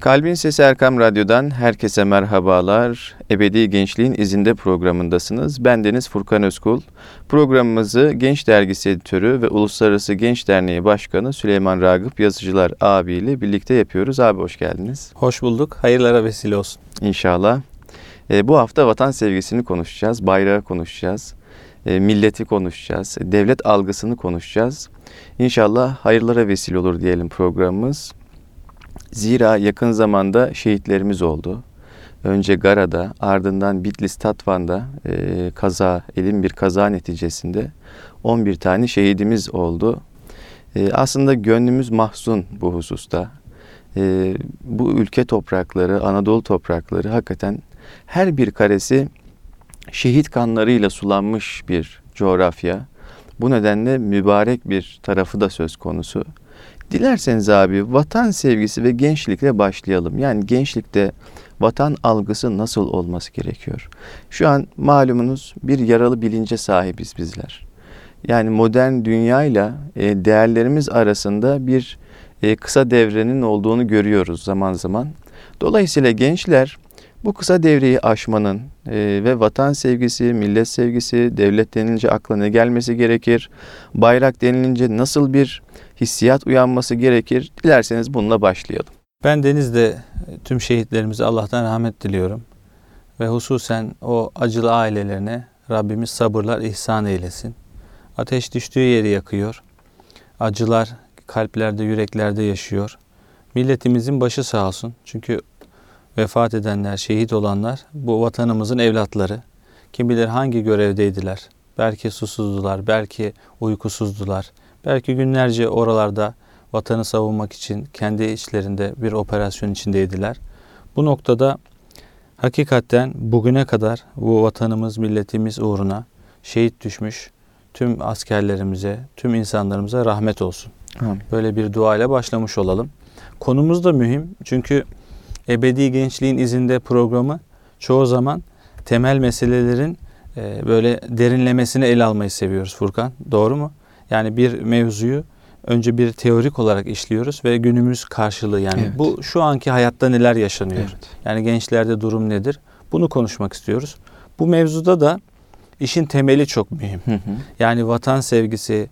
Kalbin Sesi Erkam Radyo'dan herkese merhabalar. Ebedi Gençliğin izinde programındasınız. Ben Deniz Furkan Özkul. Programımızı Genç Dergisi Editörü ve Uluslararası Genç Derneği Başkanı Süleyman Ragıp Yazıcılar abiyle birlikte yapıyoruz. Abi hoş geldiniz. Hoş bulduk. Hayırlara vesile olsun. İnşallah. E, bu hafta vatan sevgisini konuşacağız, bayrağı konuşacağız, e, milleti konuşacağız, devlet algısını konuşacağız. İnşallah hayırlara vesile olur diyelim programımız. Zira yakın zamanda şehitlerimiz oldu. Önce Gara'da ardından Bitlis Tatvan'da e, kaza, elin bir kaza neticesinde 11 tane şehidimiz oldu. E, aslında gönlümüz mahzun bu hususta. E, bu ülke toprakları, Anadolu toprakları hakikaten her bir karesi şehit kanlarıyla sulanmış bir coğrafya. Bu nedenle mübarek bir tarafı da söz konusu. Dilerseniz abi vatan sevgisi ve gençlikle başlayalım. Yani gençlikte vatan algısı nasıl olması gerekiyor? Şu an malumunuz bir yaralı bilince sahibiz bizler. Yani modern dünyayla e, değerlerimiz arasında bir e, kısa devrenin olduğunu görüyoruz zaman zaman. Dolayısıyla gençler bu kısa devreyi aşmanın e, ve vatan sevgisi, millet sevgisi, devlet denilince akla ne gelmesi gerekir? Bayrak denilince nasıl bir hissiyat uyanması gerekir? Dilerseniz bununla başlayalım. Ben Deniz'de tüm şehitlerimize Allah'tan rahmet diliyorum. Ve hususen o acılı ailelerine Rabbimiz sabırlar ihsan eylesin. Ateş düştüğü yeri yakıyor. Acılar kalplerde, yüreklerde yaşıyor. Milletimizin başı sağ olsun. Çünkü vefat edenler, şehit olanlar bu vatanımızın evlatları. Kim bilir hangi görevdeydiler. Belki susuzdular, belki uykusuzdular. Belki günlerce oralarda vatanı savunmak için kendi içlerinde bir operasyon içindeydiler. Bu noktada hakikaten bugüne kadar bu vatanımız, milletimiz uğruna şehit düşmüş tüm askerlerimize, tüm insanlarımıza rahmet olsun. Amin. Böyle bir dua ile başlamış olalım. Konumuz da mühim çünkü Ebedi Gençliğin izinde programı çoğu zaman temel meselelerin e, böyle derinlemesine ele almayı seviyoruz Furkan. Doğru mu? Yani bir mevzuyu önce bir teorik olarak işliyoruz ve günümüz karşılığı yani evet. bu şu anki hayatta neler yaşanıyor? Evet. Yani gençlerde durum nedir? Bunu konuşmak istiyoruz. Bu mevzuda da işin temeli çok mühim. Hı hı. Yani vatan sevgisi,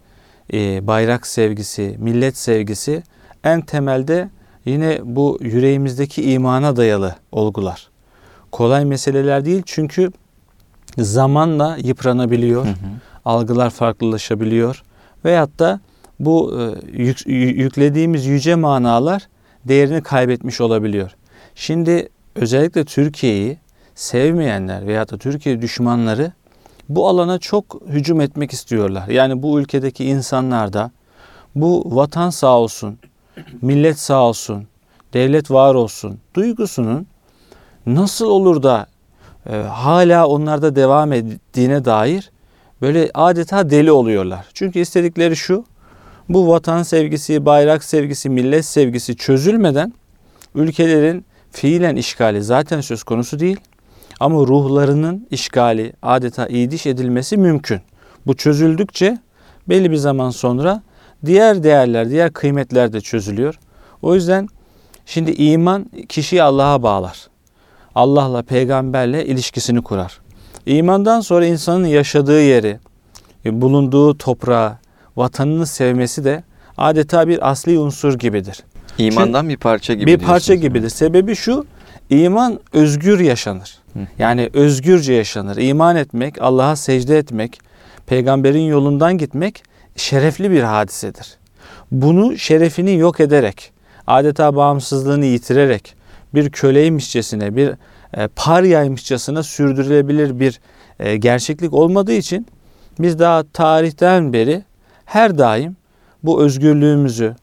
e, bayrak sevgisi, millet sevgisi en temelde yine bu yüreğimizdeki imana dayalı olgular. Kolay meseleler değil çünkü zamanla yıpranabiliyor. Hı hı. Algılar farklılaşabiliyor. Veyahut da bu e, yük, yüklediğimiz yüce manalar değerini kaybetmiş olabiliyor. Şimdi özellikle Türkiye'yi sevmeyenler veyahut da Türkiye düşmanları bu alana çok hücum etmek istiyorlar. Yani bu ülkedeki insanlar da bu vatan sağ olsun, millet sağ olsun, devlet var olsun duygusunun nasıl olur da e, hala onlarda devam ettiğine dair böyle adeta deli oluyorlar. Çünkü istedikleri şu, bu vatan sevgisi, bayrak sevgisi, millet sevgisi çözülmeden ülkelerin fiilen işgali zaten söz konusu değil. Ama ruhlarının işgali adeta idiş edilmesi mümkün. Bu çözüldükçe belli bir zaman sonra diğer değerler, diğer kıymetler de çözülüyor. O yüzden şimdi iman kişiyi Allah'a bağlar. Allah'la, peygamberle ilişkisini kurar. İmandan sonra insanın yaşadığı yeri, bulunduğu toprağı, vatanını sevmesi de adeta bir asli unsur gibidir. İmandan Çünkü bir parça gibi Bir parça gibidir. Sebebi şu, iman özgür yaşanır. Yani özgürce yaşanır. İman etmek, Allah'a secde etmek, peygamberin yolundan gitmek şerefli bir hadisedir. Bunu şerefini yok ederek, adeta bağımsızlığını yitirerek, bir köleymişçesine, bir e, paryaymışçasına sürdürülebilir bir e, gerçeklik olmadığı için biz daha tarihten beri her daim bu özgürlüğümüzü,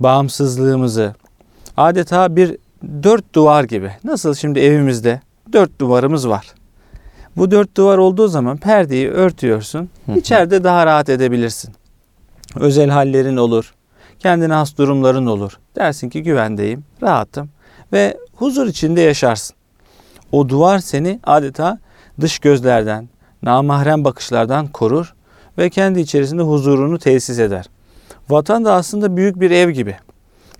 bağımsızlığımızı adeta bir dört duvar gibi. Nasıl şimdi evimizde dört duvarımız var. Bu dört duvar olduğu zaman perdeyi örtüyorsun. İçeride daha rahat edebilirsin. Özel hallerin olur. Kendine has durumların olur. Dersin ki güvendeyim, rahatım ve huzur içinde yaşarsın. O duvar seni adeta dış gözlerden, namahrem bakışlardan korur ve kendi içerisinde huzurunu tesis eder. Vatan da aslında büyük bir ev gibi.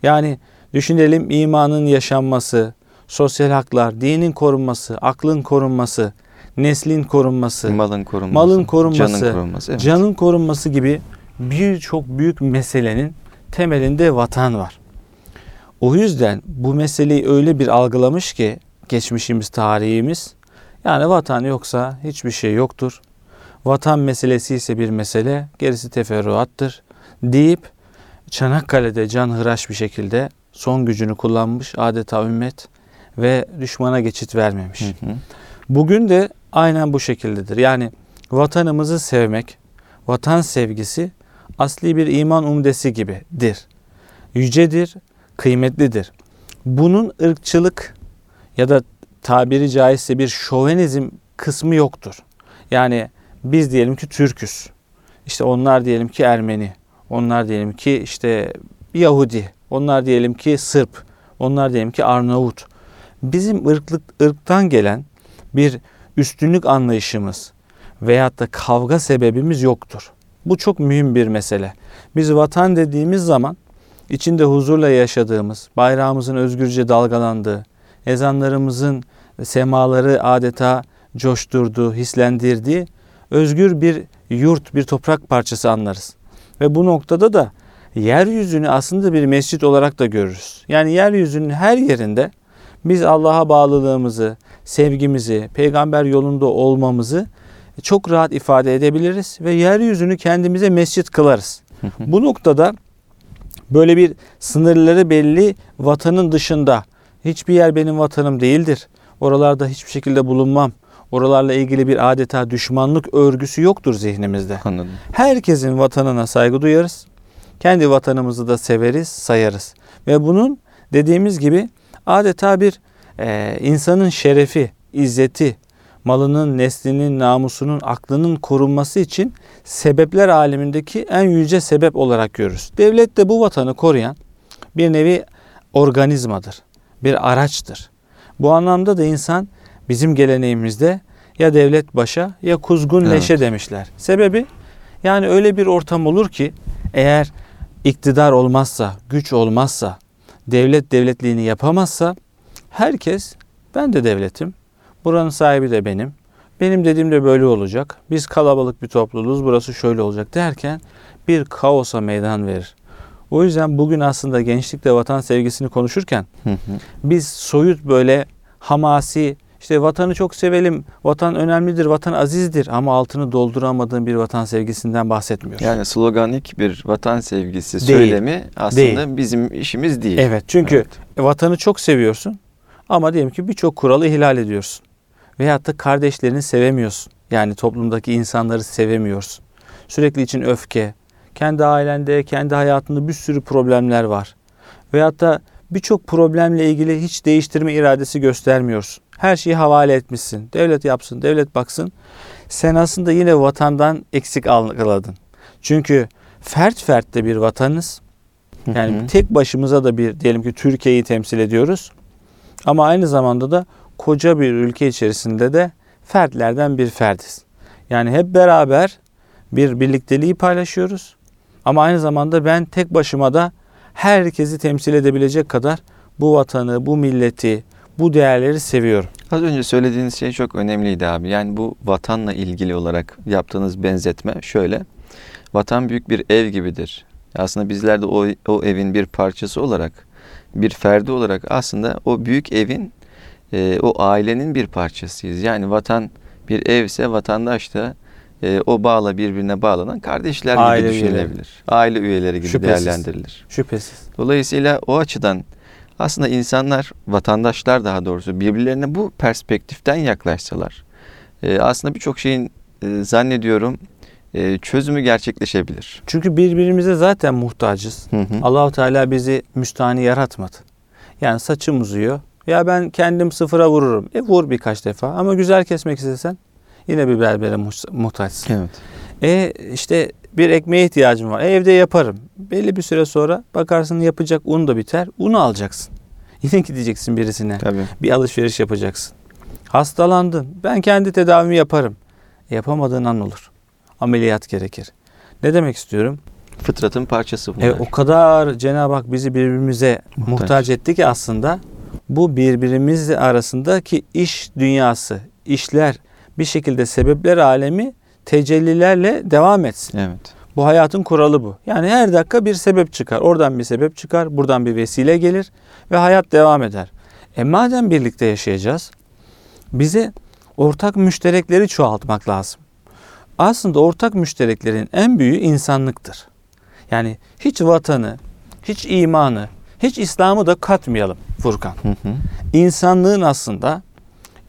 Yani Düşünelim imanın yaşanması, sosyal haklar, dinin korunması, aklın korunması, neslin korunması, Malın korunması. malın korunması, Canın korunması. Evet. canın korunması gibi birçok büyük meselenin temelinde vatan var. O yüzden bu meseleyi öyle bir algılamış ki geçmişimiz, tarihimiz yani vatan yoksa hiçbir şey yoktur. Vatan meselesi ise bir mesele, gerisi teferruattır deyip Çanakkale'de canhıraş bir şekilde son gücünü kullanmış adeta ümmet ve düşmana geçit vermemiş. Hı hı. Bugün de aynen bu şekildedir. Yani vatanımızı sevmek, vatan sevgisi asli bir iman umdesi gibidir. Yücedir, kıymetlidir. Bunun ırkçılık ya da tabiri caizse bir şovenizm kısmı yoktur. Yani biz diyelim ki Türküz. İşte onlar diyelim ki Ermeni. Onlar diyelim ki işte Yahudi. Onlar diyelim ki Sırp. Onlar diyelim ki Arnavut. Bizim ırklık ırktan gelen bir üstünlük anlayışımız veyahut da kavga sebebimiz yoktur. Bu çok mühim bir mesele. Biz vatan dediğimiz zaman içinde huzurla yaşadığımız, bayrağımızın özgürce dalgalandığı, ezanlarımızın semaları adeta coşturduğu, hislendirdiği özgür bir yurt, bir toprak parçası anlarız. Ve bu noktada da yeryüzünü aslında bir mescit olarak da görürüz. Yani yeryüzünün her yerinde biz Allah'a bağlılığımızı, sevgimizi, peygamber yolunda olmamızı çok rahat ifade edebiliriz ve yeryüzünü kendimize mescit kılarız. Bu noktada böyle bir sınırları belli vatanın dışında hiçbir yer benim vatanım değildir. Oralarda hiçbir şekilde bulunmam. Oralarla ilgili bir adeta düşmanlık örgüsü yoktur zihnimizde. Anladım. Herkesin vatanına saygı duyarız. Kendi vatanımızı da severiz, sayarız. Ve bunun dediğimiz gibi adeta bir e, insanın şerefi, izzeti, malının, neslinin, namusunun, aklının korunması için sebepler alemindeki en yüce sebep olarak görürüz. Devlet de bu vatanı koruyan bir nevi organizmadır, bir araçtır. Bu anlamda da insan bizim geleneğimizde ya devlet başa ya kuzgun Evet. leşe demişler. Sebebi yani öyle bir ortam olur ki eğer iktidar olmazsa, güç olmazsa, devlet devletliğini yapamazsa herkes ben de devletim, buranın sahibi de benim, benim dediğim de böyle olacak, biz kalabalık bir topluluğuz, burası şöyle olacak derken bir kaosa meydan verir. O yüzden bugün aslında gençlikle vatan sevgisini konuşurken Hı hı. biz soyut böyle hamasi işte vatanı çok sevelim, vatan önemlidir, vatan azizdir ama altını dolduramadığın bir vatan sevgisinden bahsetmiyoruz. Yani sloganik bir vatan sevgisi Değil. söylemi aslında bizim işimiz değil. Evet çünkü Evet. vatanı çok seviyorsun ama diyelim ki birçok kuralı ihlal ediyorsun. Veyahut da kardeşlerini sevemiyorsun. Yani toplumdaki insanları sevemiyorsun. Sürekli için öfke, kendi ailende, kendi hayatında bir sürü problemler var. Veyahut da birçok problemle ilgili hiç değiştirme iradesi göstermiyorsun. Her şeyi havale etmişsin. Devlet yapsın, devlet baksın. Sen aslında yine vatandan eksik algıladın. Çünkü fert fert de bir vatanız. Yani Hı hı. tek başımıza da bir diyelim ki Türkiye'yi temsil ediyoruz. Ama aynı zamanda da koca bir ülke içerisinde de fertlerden bir ferdiz. Yani hep beraber bir birlikteliği paylaşıyoruz. Ama aynı zamanda ben tek başıma da herkesi temsil edebilecek kadar bu vatanı, bu milleti, bu değerleri seviyorum. Az önce söylediğiniz şey çok önemliydi abi. Yani bu vatanla ilgili olarak yaptığınız benzetme şöyle. Vatan büyük bir ev gibidir. Aslında bizler de o, o evin bir parçası olarak, bir ferdi olarak aslında o büyük evin, e, o ailenin bir parçasıyız. Yani vatan bir evse vatandaş da e, o bağla birbirine bağlanan kardeşler gibi Aile düşünülebilir. Aile üyeleri gibi Şüphesiz. değerlendirilir. Şüphesiz. Dolayısıyla o açıdan aslında insanlar, vatandaşlar daha doğrusu birbirlerine bu perspektiften yaklaşsalar e, aslında birçok şeyin e, zannediyorum e, çözümü gerçekleşebilir. Çünkü birbirimize zaten muhtacız. Hı hı. Allahu Teala bizi müstahni yaratmadı. Yani saçım uzuyor. Ya ben kendim sıfıra vururum. E vur birkaç defa. Ama güzel kesmek istesen yine bir berbere muh- muhtaçsın. Evet. E işte bir ekmeğe ihtiyacım var. E, evde yaparım. Belli bir süre sonra bakarsın yapacak un da biter. Unu alacaksın. Yine gideceksin birisine. Tabii. Bir alışveriş yapacaksın. Hastalandın. Ben kendi tedavimi yaparım. E, yapamadığın an olur. Ameliyat gerekir. Ne demek istiyorum? Fıtratın parçası bunlar. E, o kadar Cenab-ı Hak bizi birbirimize Muhtaç. muhtaç. etti ki aslında bu birbirimizle arasındaki iş dünyası, işler bir şekilde sebepler alemi tecellilerle devam etsin. Evet. Bu hayatın kuralı bu. Yani her dakika bir sebep çıkar. Oradan bir sebep çıkar, buradan bir vesile gelir ve hayat devam eder. E madem birlikte yaşayacağız, bize ortak müşterekleri çoğaltmak lazım. Aslında ortak müştereklerin en büyüğü insanlıktır. Yani hiç vatanı, hiç imanı, hiç İslam'ı da katmayalım Furkan. Hı hı. İnsanlığın aslında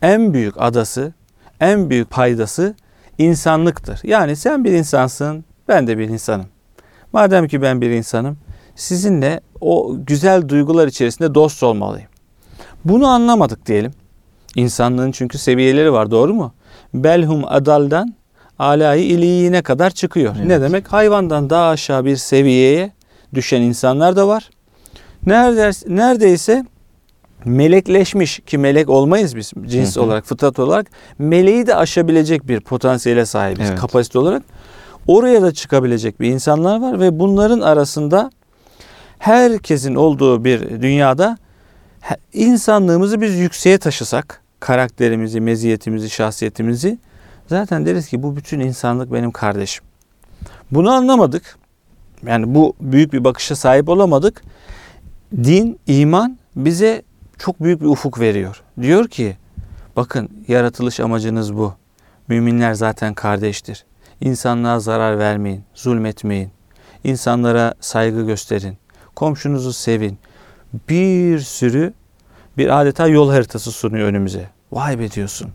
en büyük adası, en büyük paydası insanlıktır. Yani sen bir insansın, ben de bir insanım. Madem ki ben bir insanım, sizinle o güzel duygular içerisinde dost olmalıyım. Bunu anlamadık diyelim. İnsanlığın çünkü seviyeleri var doğru mu? Belhum adaldan alayı iliyine kadar çıkıyor. Evet. Ne demek? Hayvandan daha aşağı bir seviyeye düşen insanlar da var. Neredeyse, neredeyse melekleşmiş ki melek olmayız biz cins Hı hı. olarak, fıtrat olarak. Meleği de aşabilecek bir potansiyele sahibiz Evet. kapasite olarak. Oraya da çıkabilecek bir insanlar var ve bunların arasında herkesin olduğu bir dünyada insanlığımızı biz yükseğe taşısak, karakterimizi, meziyetimizi, şahsiyetimizi zaten deriz ki bu bütün insanlık benim kardeşim. Bunu anlamadık. Yani bu büyük bir bakışa sahip olamadık. Din, iman bize çok büyük bir ufuk veriyor. Diyor ki bakın yaratılış amacınız bu. Müminler zaten kardeştir. İnsanlığa zarar vermeyin, zulmetmeyin. İnsanlara saygı gösterin. Komşunuzu sevin. Bir sürü bir adeta yol haritası sunuyor önümüze. Vay be diyorsun.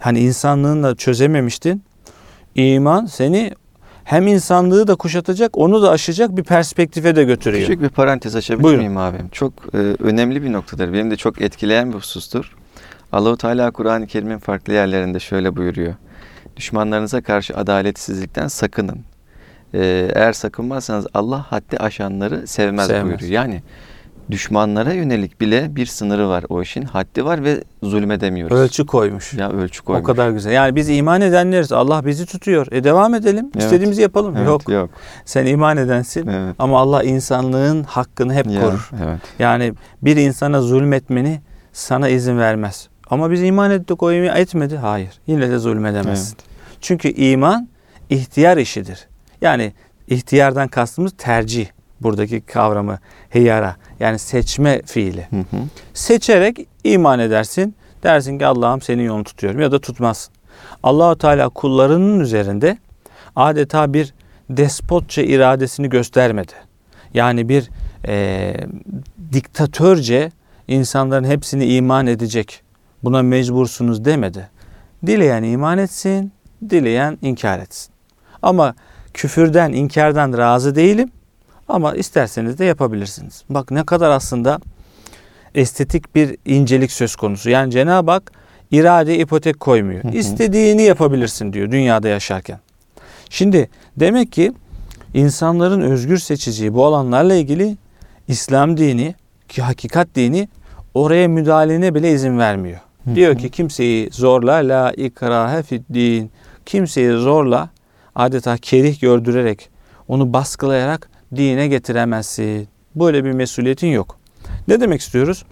Hani insanlığınla çözememiştin. İman seni hem insanlığı da kuşatacak, onu da aşacak bir perspektife de götürüyor. Küçük bir parantez açabilir Buyurun. miyim abim? Çok e, önemli bir noktadır. Benim de çok etkileyen bir husustur. Allahu Teala Kur'an-ı Kerim'in farklı yerlerinde şöyle buyuruyor. Düşmanlarınıza karşı adaletsizlikten sakının. E, eğer sakınmazsanız Allah haddi aşanları sevmez, Sevmez. buyuruyor. Yani düşmanlara yönelik bile bir sınırı var. O işin haddi var ve zulmedemiyoruz. Ölçü koymuş. Ya ölçü koymuş. O kadar güzel. Yani biz iman edenleriz. Allah bizi tutuyor. E devam edelim. Evet. İstediğimizi yapalım. Evet, yok. Yok. Sen iman edensin. Evet. Ama Allah insanlığın hakkını hep Ya, korur. evet. Yani bir insana zulmetmeni sana izin vermez. Ama biz iman ettik o iman etmedi. Hayır. Yine de zulmedemezsin. Çünkü iman ihtiyar işidir. Yani ihtiyardan kastımız tercih. Buradaki kavramı heyara. Yani seçme fiili. Hı hı. Seçerek iman edersin. Dersin ki Allah'ım senin yolunu tutuyorum ya da tutmazsın. Allahu Teala kullarının üzerinde adeta bir despotça iradesini göstermedi. Yani bir eee, diktatörce insanların hepsini iman edecek. Buna mecbursunuz demedi. Dileyen iman etsin, dileyen inkar etsin. Ama küfürden, inkardan razı değilim. Ama isterseniz de yapabilirsiniz. Bak ne kadar aslında estetik bir incelik söz konusu. Yani Cenab-ı Hak irade ipotek koymuyor. Hı hı. İstediğini yapabilirsin diyor dünyada yaşarken. Şimdi demek ki insanların özgür seçeceği bu alanlarla ilgili İslam dini ki hakikat dini oraya müdahalene bile izin vermiyor. Hı Diyor ki kimseyi zorla la ikrahe fid din. Kimseyi zorla adeta kerih gördürerek onu baskılayarak dine getiremezsin. Böyle bir mesuliyetin yok. Ne demek istiyoruz?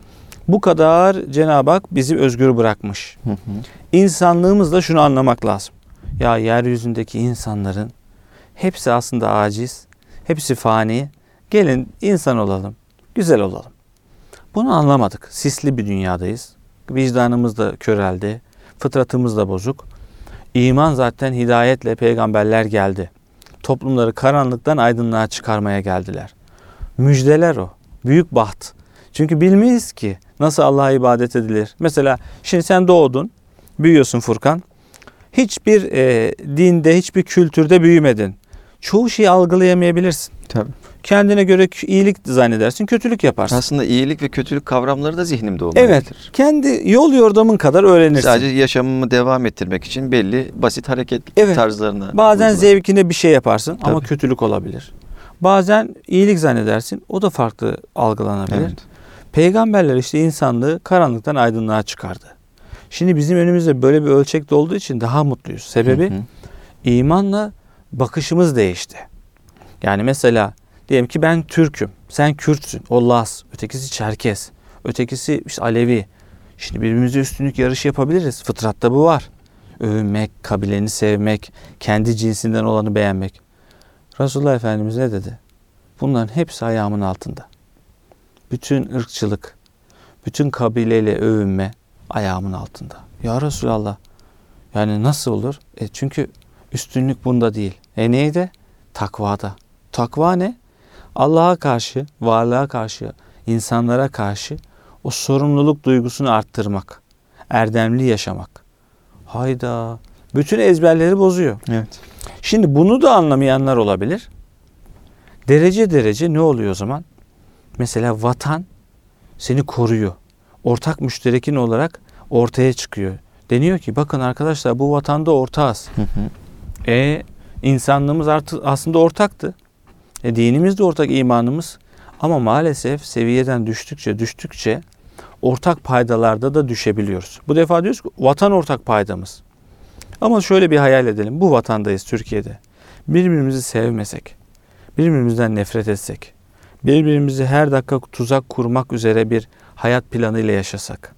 Bu kadar Cenab-ı Hak bizi özgür bırakmış. Hı hı. İnsanlığımızda şunu anlamak lazım. Ya yeryüzündeki insanların hepsi aslında aciz, hepsi fani. Gelin insan olalım, güzel olalım. Bunu anlamadık. Sisli bir dünyadayız. Vicdanımız da köreldi, fıtratımız da bozuk. İman zaten hidayetle peygamberler geldi. Toplumları karanlıktan aydınlığa çıkarmaya geldiler. Müjdeler o. Büyük baht. Çünkü bilmeyiz ki nasıl Allah'a ibadet edilir. Mesela şimdi sen doğdun, büyüyorsun Furkan. Hiçbir e, dinde, hiçbir kültürde büyümedin. Çoğu şeyi algılayamayabilirsin. Tabii. Kendine göre iyilik zannedersin, kötülük yaparsın. Aslında iyilik ve kötülük kavramları da zihnimde Evet. olmalıdır. Kendi yol yordamın kadar öğrenirsin. Sadece yaşamımı devam ettirmek için belli basit hareket Evet. tarzlarına Bazen uygular. zevkine bir şey yaparsın ama Tabii. kötülük olabilir. Bazen iyilik zannedersin, o da farklı algılanabilir. Evet. Peygamberler işte insanlığı karanlıktan aydınlığa çıkardı. Şimdi bizim önümüzde böyle bir ölçekte olduğu için daha mutluyuz. Sebebi Hı hı. imanla bakışımız değişti. Yani mesela diyelim ki ben Türk'üm, sen Kürtsün, o Laz, ötekisi Çerkes, ötekisi işte Alevi. Şimdi birbirimize üstünlük yarışı yapabiliriz. Fıtratta bu var. Övünmek, kabileni sevmek, kendi cinsinden olanı beğenmek. Resulullah Efendimiz ne dedi? Bunların hepsi ayağımın altında. Bütün ırkçılık, bütün kabileyle övünme ayağımın altında. Ya Resulallah yani nasıl olur? E çünkü üstünlük bunda değil. E neydi? Takvada. Takva ne? Allah'a karşı, varlığa karşı, insanlara karşı o sorumluluk duygusunu arttırmak. Erdemli yaşamak. Hayda. Bütün ezberleri bozuyor. Evet. Şimdi bunu da anlamayanlar olabilir. Derece derece ne oluyor o zaman? Mesela vatan seni koruyor. Ortak müşterekin olarak ortaya çıkıyor. Deniyor ki bakın arkadaşlar bu vatanda ortağız. Hı hı. E insanlığımız artık aslında ortaktı. E dinimiz de ortak imanımız. Ama maalesef seviyeden düştükçe düştükçe ortak paydalarda da düşebiliyoruz. Bu defa diyoruz ki vatan ortak paydamız. Ama şöyle bir hayal edelim. Bu vatandayız Türkiye'de. Birbirimizi sevmesek, birbirimizden nefret etsek, birbirimizi her dakika tuzak kurmak üzere bir hayat planıyla yaşasak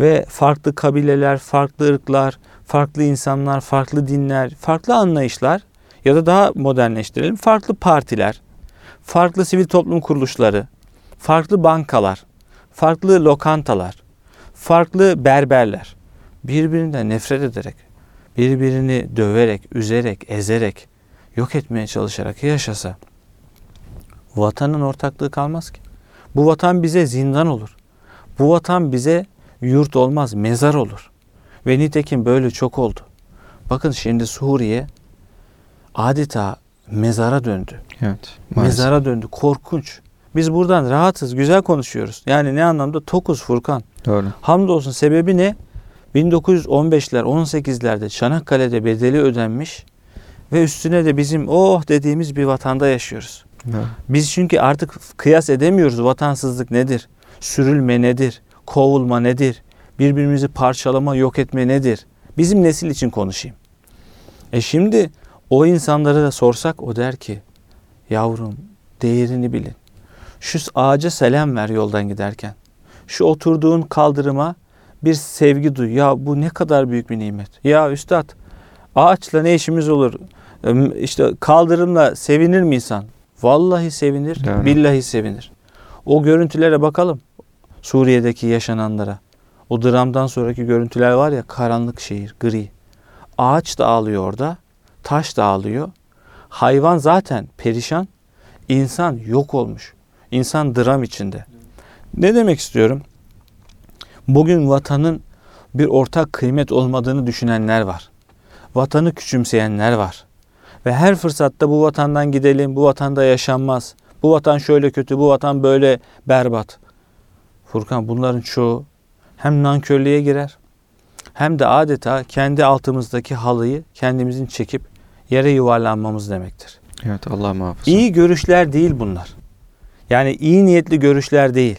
ve farklı kabileler, farklı ırklar, farklı insanlar, farklı dinler, farklı anlayışlar ya da daha modernleştirelim farklı partiler, farklı sivil toplum kuruluşları, farklı bankalar, farklı lokantalar, farklı berberler birbirinden nefret ederek, birbirini döverek, üzerek, ezerek, yok etmeye çalışarak yaşasa vatanın ortaklığı kalmaz ki. Bu vatan bize zindan olur. Bu vatan bize yurt olmaz, mezar olur. Ve nitekim böyle çok oldu. Bakın şimdi Suriye adeta mezara döndü. Evet. Mezara döndü. Korkunç. Biz buradan rahatız, güzel konuşuyoruz. Yani ne anlamda? Tokuz Furkan. Doğru. Hamdolsun sebebi ne? 1915'ler, 18'lerde Çanakkale'de bedeli ödenmiş ve üstüne de bizim oh dediğimiz bir vatanda yaşıyoruz. Doğru. Biz çünkü artık kıyas edemiyoruz vatansızlık nedir? Sürülme nedir? Kovulma nedir? Birbirimizi parçalama, yok etme nedir? Bizim nesil için konuşayım. E şimdi o insanlara da sorsak o der ki yavrum değerini bilin. Şu ağaca selam ver yoldan giderken. Şu oturduğun kaldırıma bir sevgi duy. Ya bu ne kadar büyük bir nimet. Ya üstad ağaçla ne işimiz olur? İşte kaldırımla sevinir mi insan? Vallahi sevinir, Doğru. billahi sevinir. O görüntülere bakalım. Suriye'deki yaşananlara. O dramdan sonraki görüntüler var ya karanlık şehir, gri. Ağaç da ağlıyor orada, taş da ağlıyor. Hayvan zaten perişan, insan yok olmuş. İnsan dram içinde. Ne demek istiyorum? Bugün vatanın bir ortak kıymet olmadığını düşünenler var. Vatanı küçümseyenler var. Ve her fırsatta bu vatandan gidelim, bu vatanda yaşanmaz. Bu vatan şöyle kötü, bu vatan böyle berbat. Furkan bunların çoğu hem nankörlüğe girer hem de adeta kendi altımızdaki halıyı kendimizin çekip yere yuvarlanmamız demektir. Evet Allah muhafaza. İyi görüşler değil bunlar. Yani iyi niyetli görüşler değil.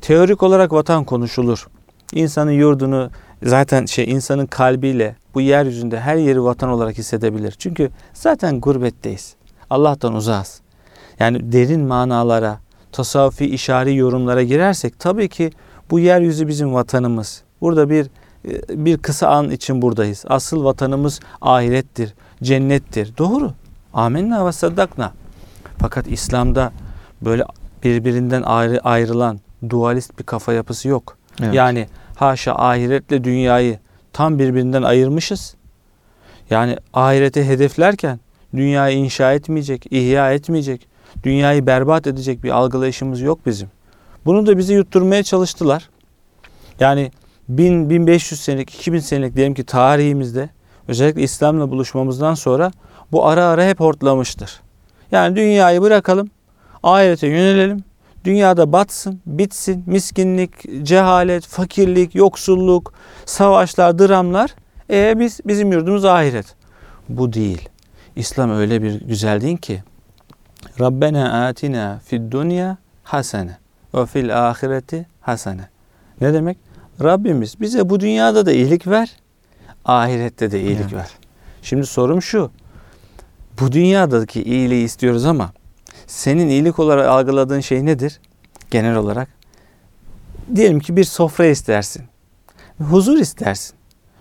Teorik olarak vatan konuşulur. İnsanın yurdunu zaten şey insanın kalbiyle bu yeryüzünde her yeri vatan olarak hissedebilir. Çünkü zaten gurbetteyiz. Allah'tan uzağız. Yani derin manalara, tasavvufi işari yorumlara girersek tabii ki bu yeryüzü bizim vatanımız. Burada bir bir kısa an için buradayız. Asıl vatanımız ahirettir, cennettir. Doğru. Amenna ve saddakna. Fakat İslam'da böyle birbirinden ayrı, ayrılan dualist bir kafa yapısı yok. Evet. Yani haşa ahiretle dünyayı tam birbirinden ayırmışız. Yani ahirete hedeflerken dünyayı inşa etmeyecek, ihya etmeyecek, dünyayı berbat edecek bir algılayışımız yok bizim. Bunu da bize yutturmaya çalıştılar. Yani 1000 1500 senelik, 2000 senelik diyelim ki tarihimizde özellikle İslam'la buluşmamızdan sonra bu ara ara hep hortlamıştır. Yani dünyayı bırakalım, ahirete yönelelim. Dünyada batsın, bitsin, miskinlik, cehalet, fakirlik, yoksulluk, savaşlar, dramlar. E biz bizim yurdumuz ahiret. Bu değil. İslam öyle bir güzel din ki Rabbena atina fid dunya hasene ve fil ahireti hasene. Ne demek? Rabbimiz bize bu dünyada da iyilik ver, ahirette de iyilik Evet. ver. Şimdi sorum şu. bu dünyadaki iyiliği istiyoruz ama senin iyilik olarak algıladığın şey nedir? Genel olarak. Diyelim ki bir sofra istersin. Huzur istersin.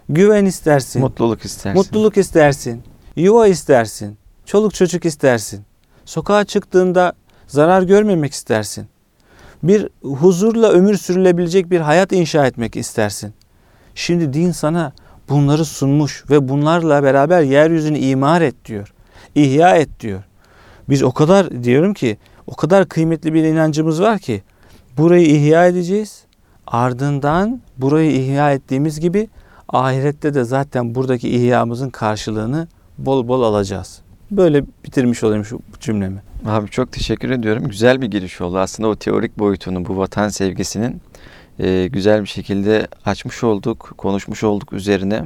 Güven istersin. Mutluluk istersin. Mutluluk istersin. Yuva istersin. Çoluk çocuk istersin. Sokağa çıktığında zarar görmemek istersin. Bir huzurla ömür sürülebilecek bir hayat inşa etmek istersin. Şimdi din sana bunları sunmuş ve bunlarla beraber yeryüzünü imar et diyor. İhya et diyor. Biz o kadar diyorum ki o kadar kıymetli bir inancımız var ki burayı ihya edeceğiz. Ardından burayı ihya ettiğimiz gibi ahirette de zaten buradaki ihyamızın karşılığını bol bol alacağız. Böyle bitirmiş olayım şu cümlemi. Abi çok teşekkür ediyorum. Güzel bir giriş oldu. Aslında o teorik boyutunu, bu vatan sevgisinin e, güzel bir şekilde açmış olduk, konuşmuş olduk üzerine.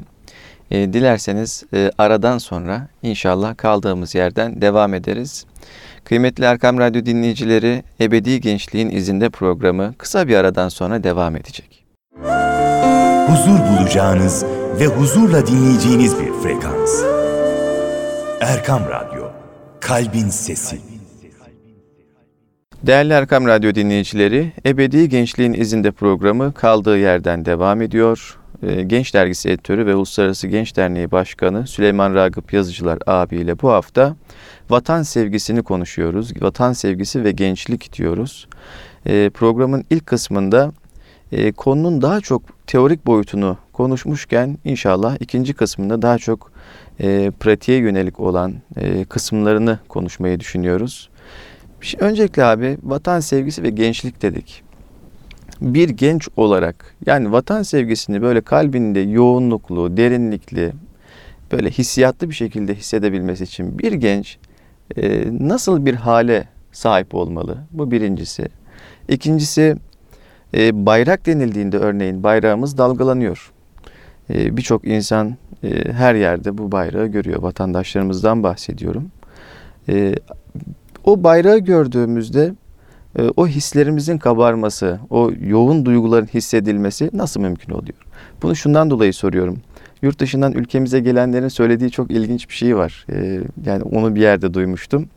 E, dilerseniz e, aradan sonra inşallah kaldığımız yerden devam ederiz. Kıymetli Erkam Radyo dinleyicileri, Ebedi Gençliğin izinde programı kısa bir aradan sonra devam edecek. Huzur bulacağınız ve huzurla dinleyeceğiniz bir frekans. Erkam Radyo, Kalbin Sesi. Değerli Erkam Radyo dinleyicileri, Ebedi Gençliğin izinde programı kaldığı yerden devam ediyor. Ee, Genç Dergisi Editörü ve Uluslararası Genç Derneği Başkanı Süleyman Ragıp Yazıcılar abiyle bu hafta vatan sevgisini konuşuyoruz. Vatan sevgisi ve gençlik diyoruz. Ee, programın ilk kısmında e, konunun daha çok teorik boyutunu konuşmuşken inşallah ikinci kısmında daha çok e, pratiğe yönelik olan e, kısımlarını konuşmayı düşünüyoruz. Şimdi öncelikle abi vatan sevgisi ve gençlik dedik. Bir genç olarak yani vatan sevgisini böyle kalbinde yoğunluklu, derinlikli, böyle hissiyatlı bir şekilde hissedebilmesi için bir genç e, nasıl bir hale sahip olmalı? Bu birincisi. İkincisi e, bayrak denildiğinde örneğin bayrağımız dalgalanıyor. E, Birçok insan e, her yerde bu bayrağı görüyor. Vatandaşlarımızdan bahsediyorum. E, o bayrağı gördüğümüzde e, o hislerimizin kabarması, o yoğun duyguların hissedilmesi nasıl mümkün oluyor? Bunu şundan dolayı soruyorum. Yurt dışından ülkemize gelenlerin söylediği çok ilginç bir şey var. E, yani onu bir yerde duymuştum.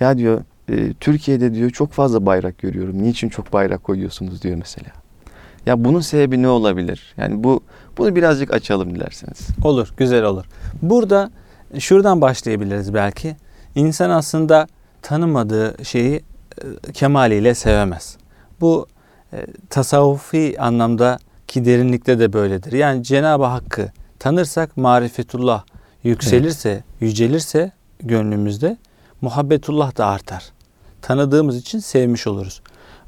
Ya diyor e, Türkiye'de diyor çok fazla bayrak görüyorum. Niçin çok bayrak koyuyorsunuz diyor mesela. Ya bunun sebebi ne olabilir? Yani bu bunu birazcık açalım dilerseniz. Olur, güzel olur. Burada şuradan başlayabiliriz belki. İnsan aslında tanımadığı şeyi e, kemaliyle sevemez. Bu e, tasavvufi anlamda ki derinlikte de böyledir. Yani Cenab-ı Hakk'ı tanırsak marifetullah yükselirse, yücelirse gönlümüzde muhabbetullah da artar. Tanıdığımız için sevmiş oluruz.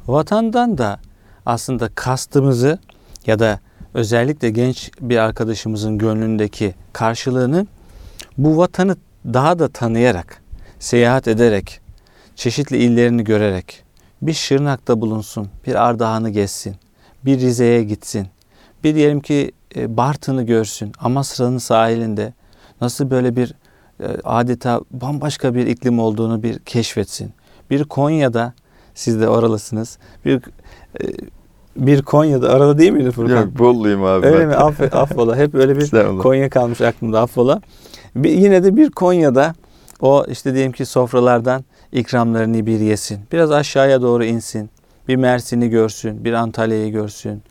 Vatandan da aslında kastımızı ya da özellikle genç bir arkadaşımızın gönlündeki karşılığını bu vatanı daha da tanıyarak, seyahat ederek, çeşitli illerini görerek, bir Şırnak'ta bulunsun, bir Ardahan'ı gezsin, bir Rize'ye gitsin, bir diyelim ki e, Bartın'ı görsün, Amasra'nın sahilinde nasıl böyle bir e, adeta bambaşka bir iklim olduğunu bir keşfetsin. Bir Konya'da, siz de oralısınız, bir e, bir Konya'da, arada değil miydi Furkan? Yok bolluyum abi. Öyle bak. mi? Aff, affola. Hep öyle bir. Konya kalmış aklımda affola. Bir, yine de bir Konya'da o işte diyelim ki sofralardan ikramlarını bir yesin. Biraz aşağıya doğru insin. Bir Mersin'i görsün, bir Antalya'yı görsün.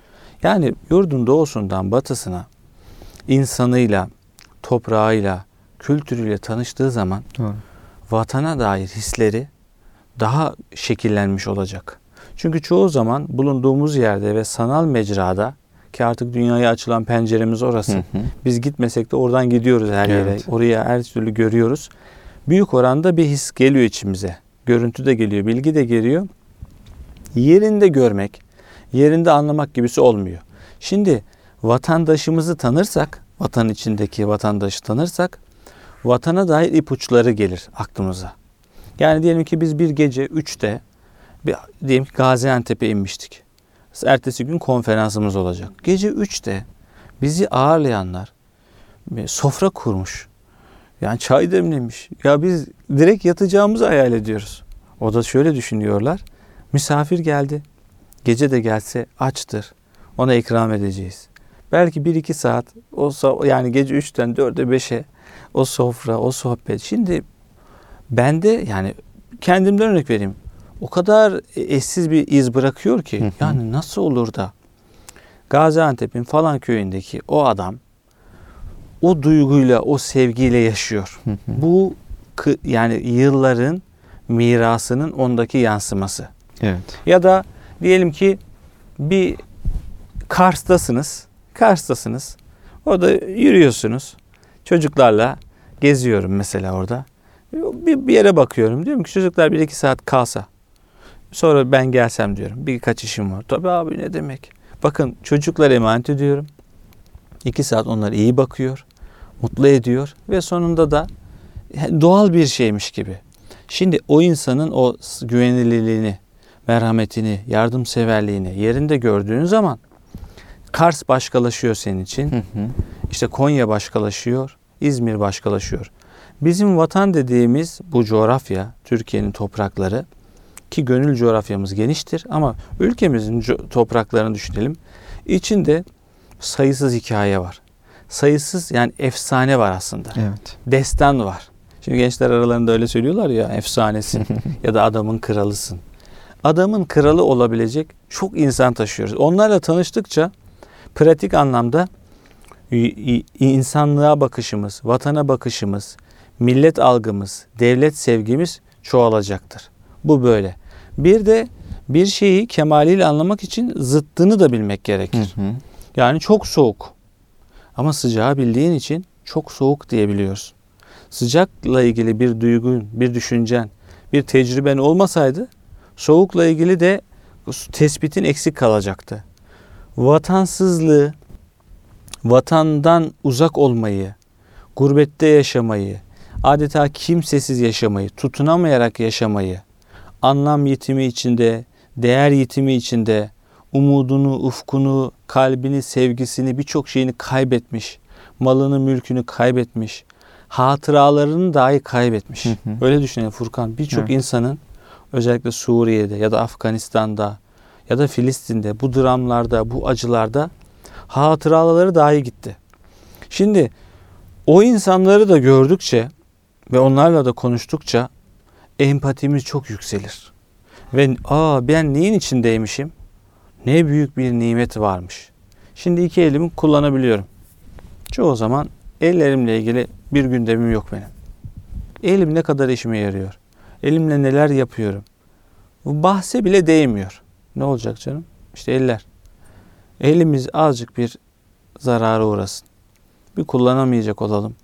Yani yurdun doğusundan batısına insanıyla, toprağıyla, kültürüyle tanıştığı zaman Doğru. vatana dair hisleri daha şekillenmiş olacak. Çünkü çoğu zaman bulunduğumuz yerde ve sanal mecrada ki artık dünyaya açılan penceremiz orası. Hı hı. Biz gitmesek de oradan gidiyoruz her yere. Evet. Oraya her türlü görüyoruz. Büyük oranda bir his geliyor içimize. Görüntü de geliyor, bilgi de geliyor. Yerinde görmek, yerinde anlamak gibisi olmuyor. Şimdi vatandaşımızı tanırsak, vatan içindeki vatandaşı tanırsak, vatana dair ipuçları gelir aklımıza. Yani diyelim ki biz bir gece 3'te bir, diyelim ki Gaziantep'e inmiştik. Ertesi gün konferansımız olacak. Gece 3'te bizi ağırlayanlar sofra kurmuş. Yani çay demlemiş. Ya biz direkt yatacağımızı hayal ediyoruz. O da şöyle düşünüyorlar. Misafir geldi. Gece de gelse açtır. Ona ikram edeceğiz. Belki bir iki saat o so- yani gece 3'ten 4'e 5'e o sofra, o sohbet. Şimdi Ben de yani kendimden örnek vereyim. O kadar eşsiz bir iz bırakıyor ki. Hı hı. Yani nasıl olur da Gaziantep'in falan köyündeki o adam o duyguyla, o sevgiyle yaşıyor. Hı hı. Bu yani yılların mirasının ondaki yansıması. Evet. Ya da diyelim ki bir Kars'tasınız. Kars'tasınız. Orada yürüyorsunuz. Çocuklarla geziyorum mesela orada. Bir, bir yere bakıyorum. Diyorum ki çocuklar bir iki saat kalsa. Sonra ben gelsem diyorum. Birkaç işim var. Tabii abi ne demek. Bakın çocuklar emanet ediyorum. İki saat onlara iyi bakıyor. Mutlu ediyor. Ve sonunda da doğal bir şeymiş gibi. Şimdi o insanın o güvenilirliğini, merhametini, yardımseverliğini yerinde gördüğün zaman Kars başkalaşıyor senin için. Hı hı. İşte Konya başkalaşıyor, İzmir başkalaşıyor. Bizim vatan dediğimiz bu coğrafya, Türkiye'nin toprakları ki gönül coğrafyamız geniştir ama ülkemizin topraklarını düşünelim. İçinde sayısız hikaye var. Sayısız yani efsane var aslında Evet. destan var. Şimdi gençler aralarında öyle söylüyorlar ya efsanesin ya da adamın kralısın. Adamın kralı olabilecek çok insan taşıyoruz. Onlarla tanıştıkça pratik anlamda insanlığa bakışımız, vatana bakışımız, millet algımız, devlet sevgimiz çoğalacaktır. Bu böyle. Bir de bir şeyi kemaliyle anlamak için zıttını da bilmek gerekir. Hı hı. Yani çok soğuk. Ama sıcağı bildiğin için çok soğuk diyebiliyorsun. Sıcakla ilgili bir duygun, bir düşüncen, bir tecrüben olmasaydı soğukla ilgili de tespitin eksik kalacaktı. Vatansızlığı, vatandan uzak olmayı, gurbette yaşamayı, adeta kimsesiz yaşamayı, tutunamayarak yaşamayı, anlam yitimi içinde, değer yitimi içinde, umudunu, ufkunu, kalbini, sevgisini, birçok şeyini kaybetmiş, malını, mülkünü kaybetmiş, hatıralarını dahi kaybetmiş. Hı hı. Öyle düşünelim Furkan. Birçok Evet. insanın özellikle Suriye'de ya da Afganistan'da ya da Filistin'de bu dramlarda, bu acılarda hatıraları dahi gitti. Şimdi o insanları da gördükçe ve onlarla da konuştukça empatimiz çok yükselir. Ve aa ben neyin içindeymişim? Ne büyük bir nimet varmış. Şimdi iki elimi kullanabiliyorum. Çoğu zaman ellerimle ilgili bir gündemim yok benim. Elim ne kadar işime yarıyor? Elimle neler yapıyorum? Bu bahse bile değmiyor. Ne olacak canım? İşte eller. Elimiz azıcık bir zarara uğrasın. Bir kullanamayacak olalım.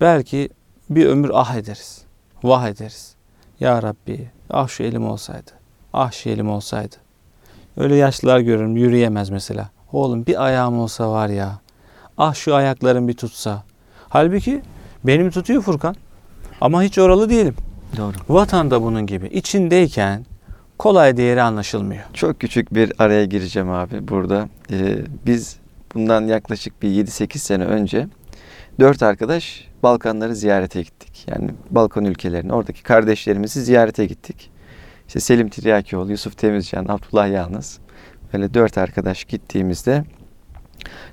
Belki bir ömür ah ederiz. Vah ederiz. Ya Rabbi ah şu elim olsaydı. Ah şu elim olsaydı. Öyle yaşlılar görürüm yürüyemez mesela. Oğlum bir ayağım olsa var ya. Ah şu ayaklarım bir tutsa. Halbuki benim tutuyor Furkan. Ama hiç oralı değilim. Doğru. Vatan da bunun gibi. İçindeyken kolay değeri anlaşılmıyor. Çok küçük bir araya gireceğim abi burada. Ee, biz bundan yaklaşık bir 7-8 sene önce dört arkadaş Balkanları ziyarete gittik. Yani Balkan ülkelerini, oradaki kardeşlerimizi ziyarete gittik. İşte Selim Tiryakioğlu, Yusuf Temizcan, Abdullah Yalnız. Böyle dört arkadaş gittiğimizde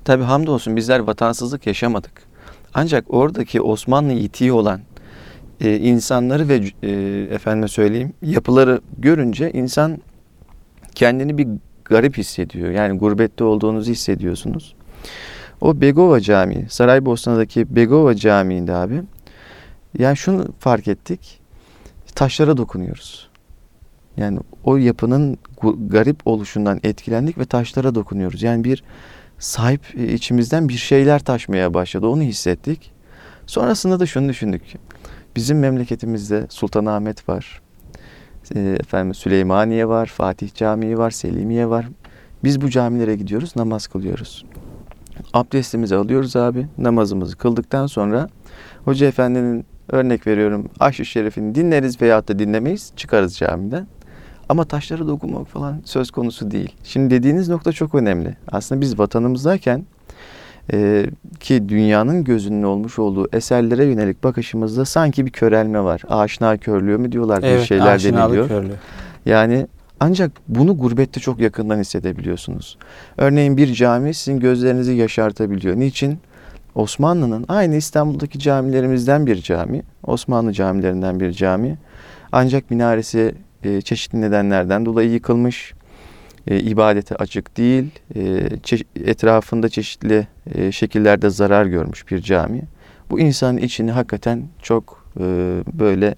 tabi hamdolsun bizler vatansızlık yaşamadık. Ancak oradaki Osmanlı itiği olan e, insanları ve e, efendime söyleyeyim yapıları görünce insan kendini bir garip hissediyor. Yani gurbette olduğunuzu hissediyorsunuz. O Begova Camii, Saraybosna'daki Begova Camii'nde abi yani şunu fark ettik. Taşlara dokunuyoruz. Yani o yapının garip oluşundan etkilendik ve taşlara dokunuyoruz. Yani bir sahip e, içimizden bir şeyler taşmaya başladı. Onu hissettik. Sonrasında da şunu düşündük. Bizim memleketimizde Sultanahmet var. E, Efendim Süleymaniye var, Fatih Camii var, Selimiye var. Biz bu camilere gidiyoruz, namaz kılıyoruz. Abdestimizi alıyoruz abi. Namazımızı kıldıktan sonra Hoca Efendi'nin örnek veriyorum Aş-ı Şerif'ini dinleriz veyahut da dinlemeyiz. Çıkarız camiden. Ama taşlara dokunmak falan söz konusu değil. Şimdi dediğiniz nokta çok önemli. Aslında biz vatanımızdayken e, ki dünyanın gözünün olmuş olduğu eserlere yönelik bakışımızda sanki bir körelme var. Aşina körlüğü mü diyorlar bir şeyler deniliyor. körlüğü. Yani ancak bunu gurbette çok yakından hissedebiliyorsunuz. Örneğin bir cami sizin gözlerinizi yaşartabiliyor. Niçin? Osmanlı'nın aynı İstanbul'daki camilerimizden bir cami. Osmanlı camilerinden bir cami. Ancak minaresi e, çeşitli nedenlerden dolayı yıkılmış. E, ibadete açık değil. E, çe- etrafında çeşitli e, şekillerde zarar görmüş bir cami. Bu insanın içini hakikaten çok e, böyle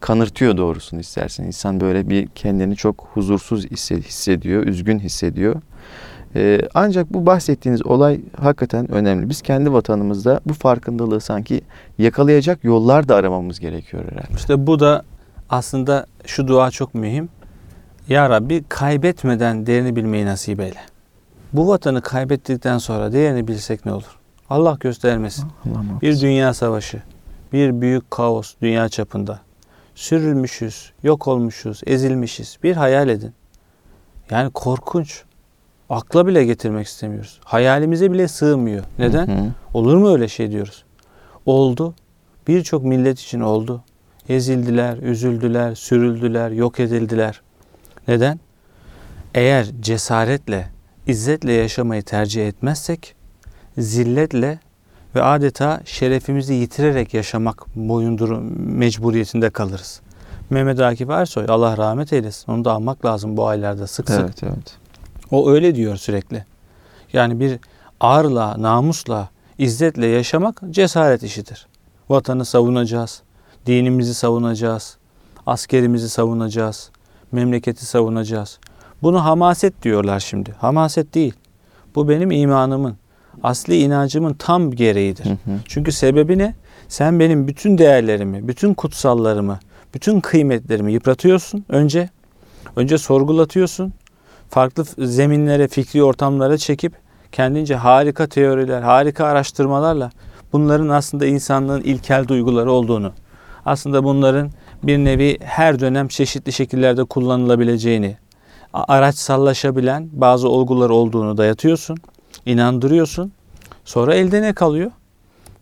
kanırtıyor doğrusunu istersen. İnsan böyle bir kendini çok huzursuz hisse- hissediyor, üzgün hissediyor. Ee, ancak bu bahsettiğiniz olay hakikaten önemli. Biz kendi vatanımızda bu farkındalığı sanki yakalayacak yollar da aramamız gerekiyor herhalde. İşte bu da aslında şu dua çok mühim. Ya Rabbi kaybetmeden değerini bilmeyi nasip eyle. Bu vatanı kaybettikten sonra değerini bilsek ne olur? Allah göstermesin. Allah Bir dünya savaşı, bir büyük kaos dünya çapında. Sürülmüşüz, yok olmuşuz, ezilmişiz. Bir hayal edin. Yani korkunç. Akla bile getirmek istemiyoruz. Hayalimize bile sığmıyor. Neden? Hı hı. Olur mu öyle şey diyoruz. Oldu. Birçok millet için oldu. Ezildiler, üzüldüler, sürüldüler, yok edildiler. Neden? Eğer cesaretle, izzetle yaşamayı tercih etmezsek, zilletle ve adeta şerefimizi yitirerek yaşamak boyunduru mecburiyetinde kalırız. Mehmet Akif Ersoy Allah rahmet eylesin. Onu da almak lazım bu aylarda sık sık. Evet, evet. O öyle diyor sürekli. Yani bir ağırla, namusla, izzetle yaşamak cesaret işidir. Vatanı savunacağız, dinimizi savunacağız, askerimizi savunacağız, memleketi savunacağız. Bunu hamaset diyorlar şimdi. Hamaset değil. Bu benim imanımın, asli inancımın tam gereğidir. Hı hı. Çünkü sebebi ne? Sen benim bütün değerlerimi, bütün kutsallarımı, bütün kıymetlerimi yıpratıyorsun önce. Önce sorgulatıyorsun. Farklı zeminlere, fikri ortamlara çekip kendince harika teoriler, harika araştırmalarla bunların aslında insanlığın ilkel duyguları olduğunu, aslında bunların bir nevi her dönem çeşitli şekillerde kullanılabileceğini, a- araçsallaşabilen bazı olgular olduğunu dayatıyorsun, inandırıyorsun. Sonra elde ne kalıyor?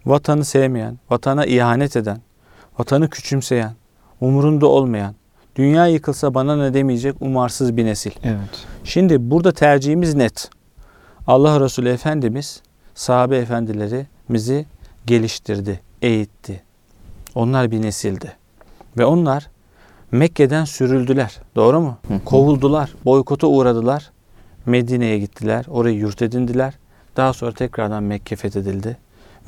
Vatanı sevmeyen, vatana ihanet eden, vatanı küçümseyen, umurunda olmayan, dünya yıkılsa bana ne demeyecek umarsız bir nesil. Evet. Şimdi burada tercihimiz net. Allah Resulü Efendimiz sahabe efendilerimizi geliştirdi, eğitti. Onlar bir nesildi. Ve onlar Mekke'den sürüldüler. Doğru mu? Hı hı. Kovuldular, boykota uğradılar. Medine'ye gittiler, orayı yurt edindiler. Daha sonra tekrardan Mekke fethedildi.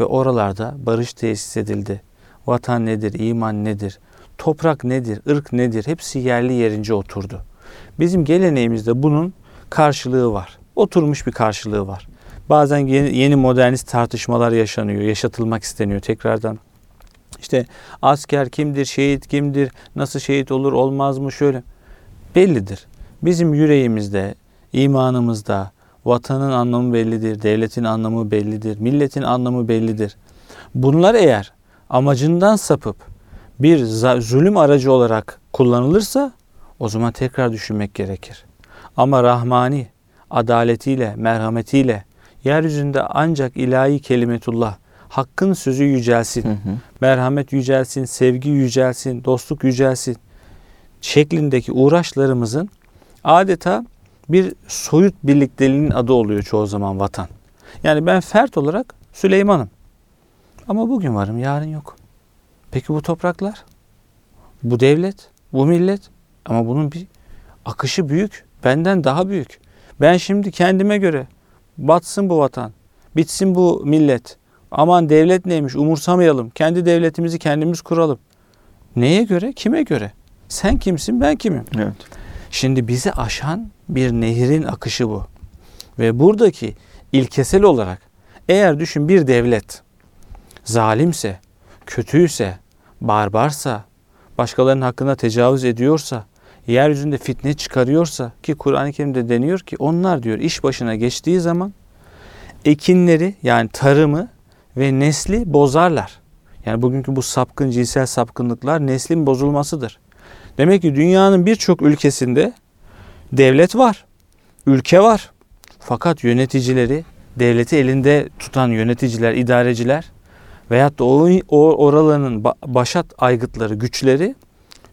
Ve oralarda barış tesis edildi. Vatan nedir, iman nedir, toprak nedir, ırk nedir hepsi yerli yerince oturdu. Bizim geleneğimizde bunun karşılığı var. Oturmuş bir karşılığı var. Bazen yeni, yeni modernist tartışmalar yaşanıyor, yaşatılmak isteniyor tekrardan. İşte asker kimdir, şehit kimdir, nasıl şehit olur, olmaz mı şöyle. Bellidir. Bizim yüreğimizde, imanımızda vatanın anlamı bellidir, devletin anlamı bellidir, milletin anlamı bellidir. Bunlar eğer amacından sapıp bir zulüm aracı olarak kullanılırsa o zaman tekrar düşünmek gerekir. Ama rahmani, adaletiyle, merhametiyle yeryüzünde ancak ilahi kelimetullah, hakkın sözü yücelsin, Hı hı. merhamet yücelsin, sevgi yücelsin, dostluk yücelsin şeklindeki uğraşlarımızın adeta bir soyut birlikteliğinin adı oluyor çoğu zaman vatan. Yani ben fert olarak Süleyman'ım. Ama bugün varım, yarın yok. Peki bu topraklar? Bu devlet, bu millet ama bunun bir akışı büyük. Benden daha büyük. Ben şimdi kendime göre batsın bu vatan, bitsin bu millet. Aman devlet neymiş umursamayalım. Kendi devletimizi kendimiz kuralım. Neye göre? Kime göre? Sen kimsin, ben kimim? Evet. Şimdi bizi aşan bir nehrin akışı bu. Ve buradaki ilkesel olarak eğer düşün bir devlet zalimse, kötüyse, barbarsa, başkalarının hakkına tecavüz ediyorsa, yeryüzünde fitne çıkarıyorsa ki Kur'an-ı Kerim'de deniyor ki onlar diyor iş başına geçtiği zaman ekinleri yani tarımı ve nesli bozarlar. Yani bugünkü bu sapkın cinsel sapkınlıklar neslin bozulmasıdır. Demek ki dünyanın birçok ülkesinde devlet var, ülke var. Fakat yöneticileri, devleti elinde tutan yöneticiler, idareciler veyahut da o, o başat aygıtları, güçleri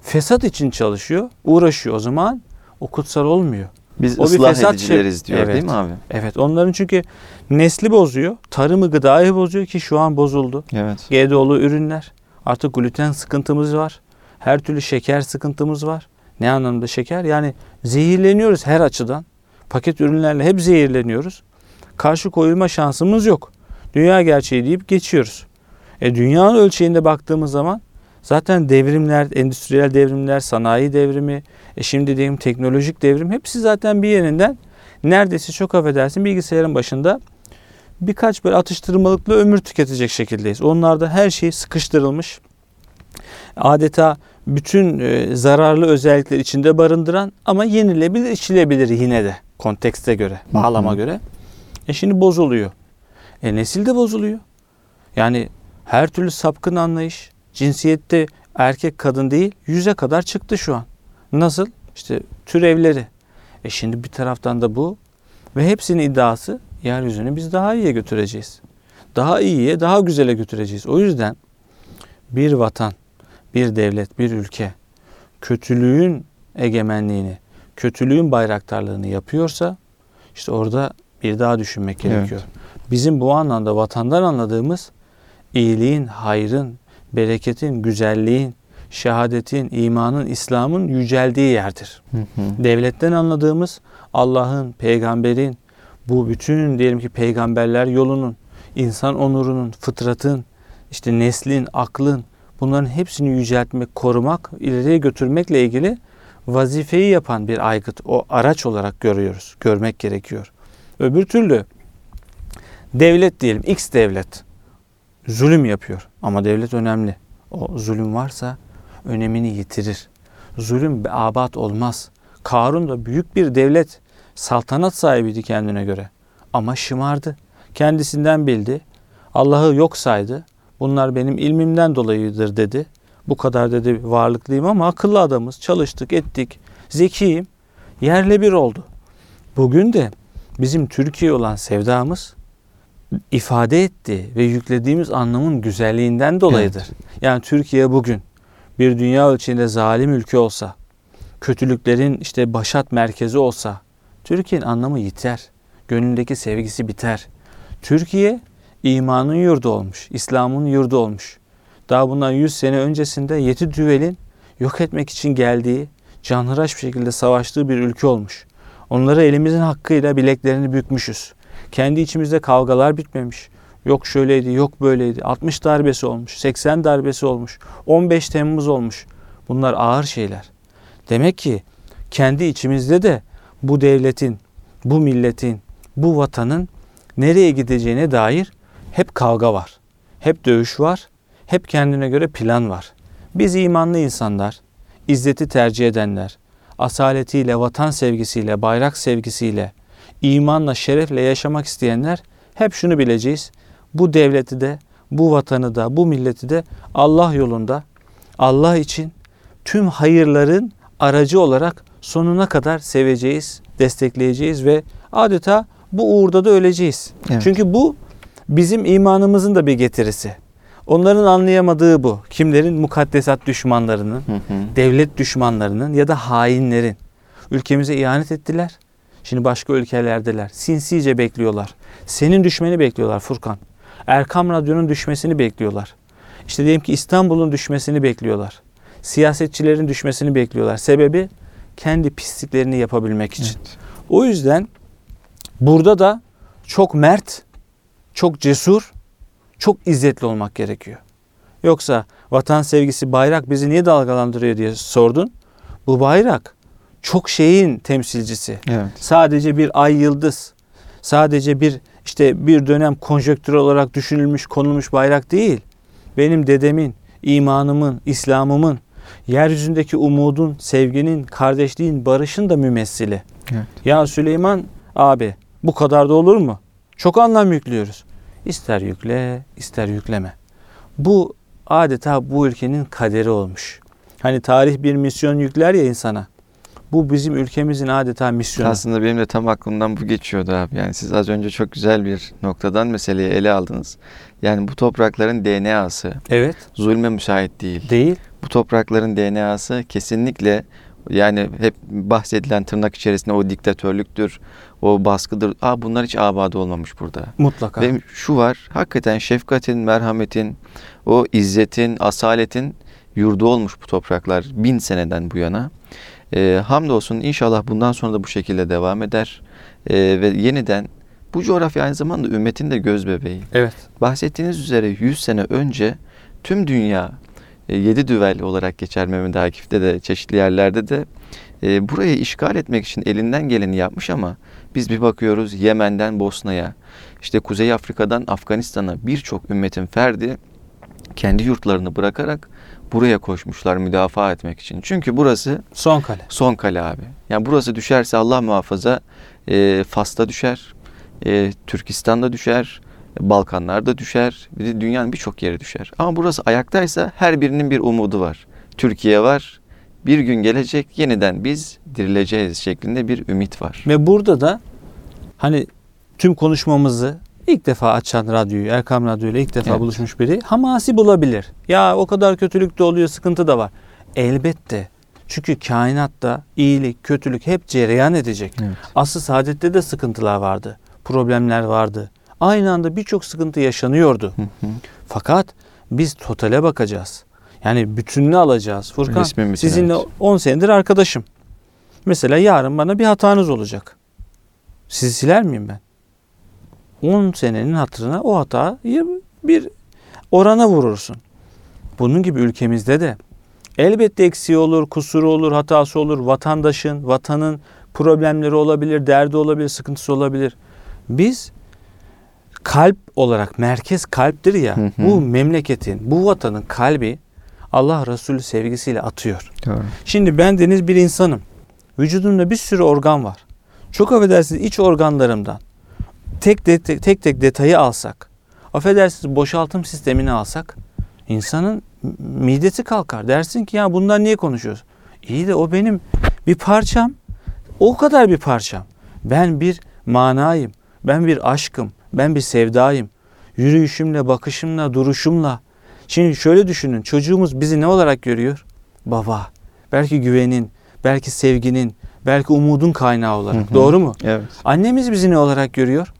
fesat için çalışıyor, uğraşıyor. O zaman o kutsal olmuyor. Biz O bir ıslah fesat edicileriz şey- diyor Evet. değil mi abi? Evet onların çünkü nesli bozuyor. Tarımı gıdayı bozuyor ki şu an bozuldu. Evet. GDO'lu ürünler. Artık gluten sıkıntımız var. Her türlü şeker sıkıntımız var. Ne anlamda şeker? Yani zehirleniyoruz her açıdan. Paket ürünlerle hep zehirleniyoruz. Karşı koyulma şansımız yok. Dünya gerçeği deyip geçiyoruz. E dünyanın ölçeğinde baktığımız zaman zaten devrimler, endüstriyel devrimler, sanayi devrimi, e şimdi diyeyim teknolojik devrim hepsi zaten bir yerinden neredeyse çok affedersin bilgisayarın başında birkaç böyle atıştırmalıklı ömür tüketecek şekildeyiz. Onlarda her şey sıkıştırılmış. Adeta bütün e, zararlı özellikler içinde barındıran ama yenilebilir, içilebilir yine de kontekste göre, bağlama göre. E şimdi bozuluyor. E nesil de bozuluyor. Yani her türlü sapkın anlayış, cinsiyette erkek kadın değil yüze kadar çıktı şu an. Nasıl? İşte türevleri. E şimdi bir taraftan da bu ve hepsinin iddiası yeryüzünü biz daha iyiye götüreceğiz. Daha iyiye, daha güzele götüreceğiz. O yüzden bir vatan, bir devlet, bir ülke kötülüğün egemenliğini, kötülüğün bayraktarlığını yapıyorsa işte orada bir daha düşünmek Evet. gerekiyor. Bizim bu anlamda vatandan anladığımız iyiliğin, hayrın, bereketin, güzelliğin, şehadetin, imanın, İslam'ın yüceldiği yerdir. Hı hı. Devletten anladığımız Allah'ın, peygamberin, bu bütün diyelim ki peygamberler yolunun, insan onurunun, fıtratın, işte neslin, aklın bunların hepsini yüceltmek, korumak, ileriye götürmekle ilgili vazifeyi yapan bir aygıt, o araç olarak görüyoruz, görmek gerekiyor. Öbür türlü devlet diyelim, X devlet zulüm yapıyor ama devlet önemli. O zulüm varsa önemini yitirir. Zulüm abat olmaz. Karun da büyük bir devlet, saltanat sahibiydi kendine göre. Ama şımardı. Kendisinden bildi. Allah'ı yok saydı. Bunlar benim ilmimden dolayıdır dedi. Bu kadar dedi varlıklıyım ama akıllı adamız. Çalıştık, ettik. Zekiyim. Yerle bir oldu. Bugün de bizim Türkiye olan sevdamız ifade etti ve yüklediğimiz anlamın güzelliğinden dolayıdır. Yani Türkiye bugün bir dünya ölçeğinde zalim ülke olsa, kötülüklerin işte başat merkezi olsa, Türkiye'nin anlamı yiter. Gönlündeki sevgisi biter. Türkiye imanın yurdu olmuş, İslam'ın yurdu olmuş. Daha bundan 100 sene öncesinde Yeti Düvel'in yok etmek için geldiği, canhıraş bir şekilde savaştığı bir ülke olmuş. Onları elimizin hakkıyla bileklerini bükmüşüz. Kendi içimizde kavgalar bitmemiş. Yok şöyleydi, yok böyleydi. 60 darbesi olmuş, 80 darbesi olmuş, 15 Temmuz olmuş. Bunlar ağır şeyler. Demek ki kendi içimizde de bu devletin, bu milletin, bu vatanın nereye gideceğine dair hep kavga var. Hep dövüş var. Hep kendine göre plan var. Biz imanlı insanlar, izzeti tercih edenler, asaletiyle, vatan sevgisiyle, bayrak sevgisiyle, imanla, şerefle yaşamak isteyenler hep şunu bileceğiz. Bu devleti de, bu vatanı da, bu milleti de Allah yolunda, Allah için tüm hayırların aracı olarak sonuna kadar seveceğiz, destekleyeceğiz ve adeta bu uğurda da öleceğiz. Evet. Çünkü bu bizim imanımızın da bir getirisi. Onların anlayamadığı bu. Kimlerin? Mukaddesat düşmanlarının, Hı hı. devlet düşmanlarının ya da hainlerin. Ülkemize ihanet ettiler. Şimdi başka ülkelerdeler. Sinsice bekliyorlar. Senin düşmeni bekliyorlar Furkan. Erkam Radyo'nun düşmesini bekliyorlar. İşte diyelim ki İstanbul'un düşmesini bekliyorlar. Siyasetçilerin düşmesini bekliyorlar. Sebebi kendi pisliklerini yapabilmek için. Evet. O yüzden burada da çok mert, çok cesur, çok izzetli olmak gerekiyor. Yoksa vatan sevgisi bayrak bizi niye dalgalandırıyor diye sordun. Bu bayrak çok şeyin temsilcisi. Evet. Sadece bir ay yıldız, sadece bir işte bir dönem konjöktür olarak düşünülmüş, konulmuş bayrak değil. Benim dedemin, imanımın, İslam'ımın, yeryüzündeki umudun, sevginin, kardeşliğin, barışın da mümessili. Evet. Ya Süleyman abi bu kadar da olur mu? Çok anlam yüklüyoruz. İster yükle, ister yükleme. Bu adeta bu ülkenin kaderi olmuş. Hani tarih bir misyon yükler ya insana. Bu bizim ülkemizin adeta misyonu. Aslında benim de tam aklımdan bu geçiyordu abi. Yani siz az önce çok güzel bir noktadan meseleyi ele aldınız. Yani bu toprakların DNA'sı Evet, zulme müsait değil. değil. Bu toprakların DNA'sı kesinlikle Yani hep bahsedilen tırnak içerisinde o diktatörlüktür, o baskıdır. Aa bunlar hiç abade olmamış burada. Mutlaka. Ve şu var, hakikaten şefkatin, merhametin, o izzetin, asaletin yurdu olmuş bu topraklar bin seneden bu yana. Ee, hamdolsun inşallah bundan sonra da bu şekilde devam eder. Ee, ve yeniden bu coğrafya aynı zamanda ümmetin de göz bebeği. Evet. Bahsettiğiniz üzere 100 sene önce tüm dünya e, yedi düvel olarak geçer Mehmet Akif'te de çeşitli yerlerde de e, burayı işgal etmek için elinden geleni yapmış ama biz bir bakıyoruz Yemen'den Bosna'ya işte Kuzey Afrika'dan Afganistan'a birçok ümmetin ferdi kendi yurtlarını bırakarak buraya koşmuşlar müdafaa etmek için. Çünkü burası Son kale. son kale abi. Yani burası düşerse Allah muhafaza e, Fas'ta düşer, e, Türkistan'da düşer, Balkanlar'da düşer, bir de dünyanın birçok yeri düşer. Ama burası ayaktaysa her birinin bir umudu var. Türkiye var, bir gün gelecek yeniden biz dirileceğiz şeklinde bir ümit var. Ve burada da hani tüm konuşmamızı ilk defa açan radyoyu, Erkam Radyo ile ilk defa Evet. buluşmuş biri hamasi bulabilir. Ya o kadar kötülük de oluyor, sıkıntı da var. Elbette. Çünkü kainatta iyilik, kötülük hep cereyan edecek. Evet. Asıl saadette de sıkıntılar vardı. Problemler vardı. Aynı anda birçok sıkıntı yaşanıyordu. Hı hı. Fakat biz totale bakacağız. Yani bütününü alacağız. Furkan Resmin bütünü, sizinle evet. 10 senedir arkadaşım. Mesela yarın bana bir hatanız olacak. Sizi siler miyim ben? 10 senenin hatırına o hatayı bir orana vurursun. Bunun gibi ülkemizde de elbette eksiği olur, kusuru olur, hatası olur. Vatandaşın, vatanın problemleri olabilir, derdi olabilir, sıkıntısı olabilir. Biz kalp olarak merkez kalptir ya. Hı hı. Bu memleketin, bu vatanın kalbi Allah Resulü sevgisiyle atıyor. Doğru. Şimdi ben deniz bir insanım. Vücudumda bir sürü organ var. Çok affedersiniz iç organlarımdan tek tek, tek, tek, tek detayı alsak, affedersiniz boşaltım sistemini alsak insanın midesi kalkar. Dersin ki ya bundan niye konuşuyoruz? İyi de o benim bir parçam. O kadar bir parçam. Ben bir manayım. Ben bir aşkım. Ben bir sevdayım. Yürüyüşümle, bakışımla, duruşumla. Şimdi şöyle düşünün. Çocuğumuz bizi ne olarak görüyor? Baba. Belki güvenin, belki sevginin, belki umudun kaynağı olarak. Hı hı. Doğru mu? Evet. Annemiz bizi ne olarak görüyor?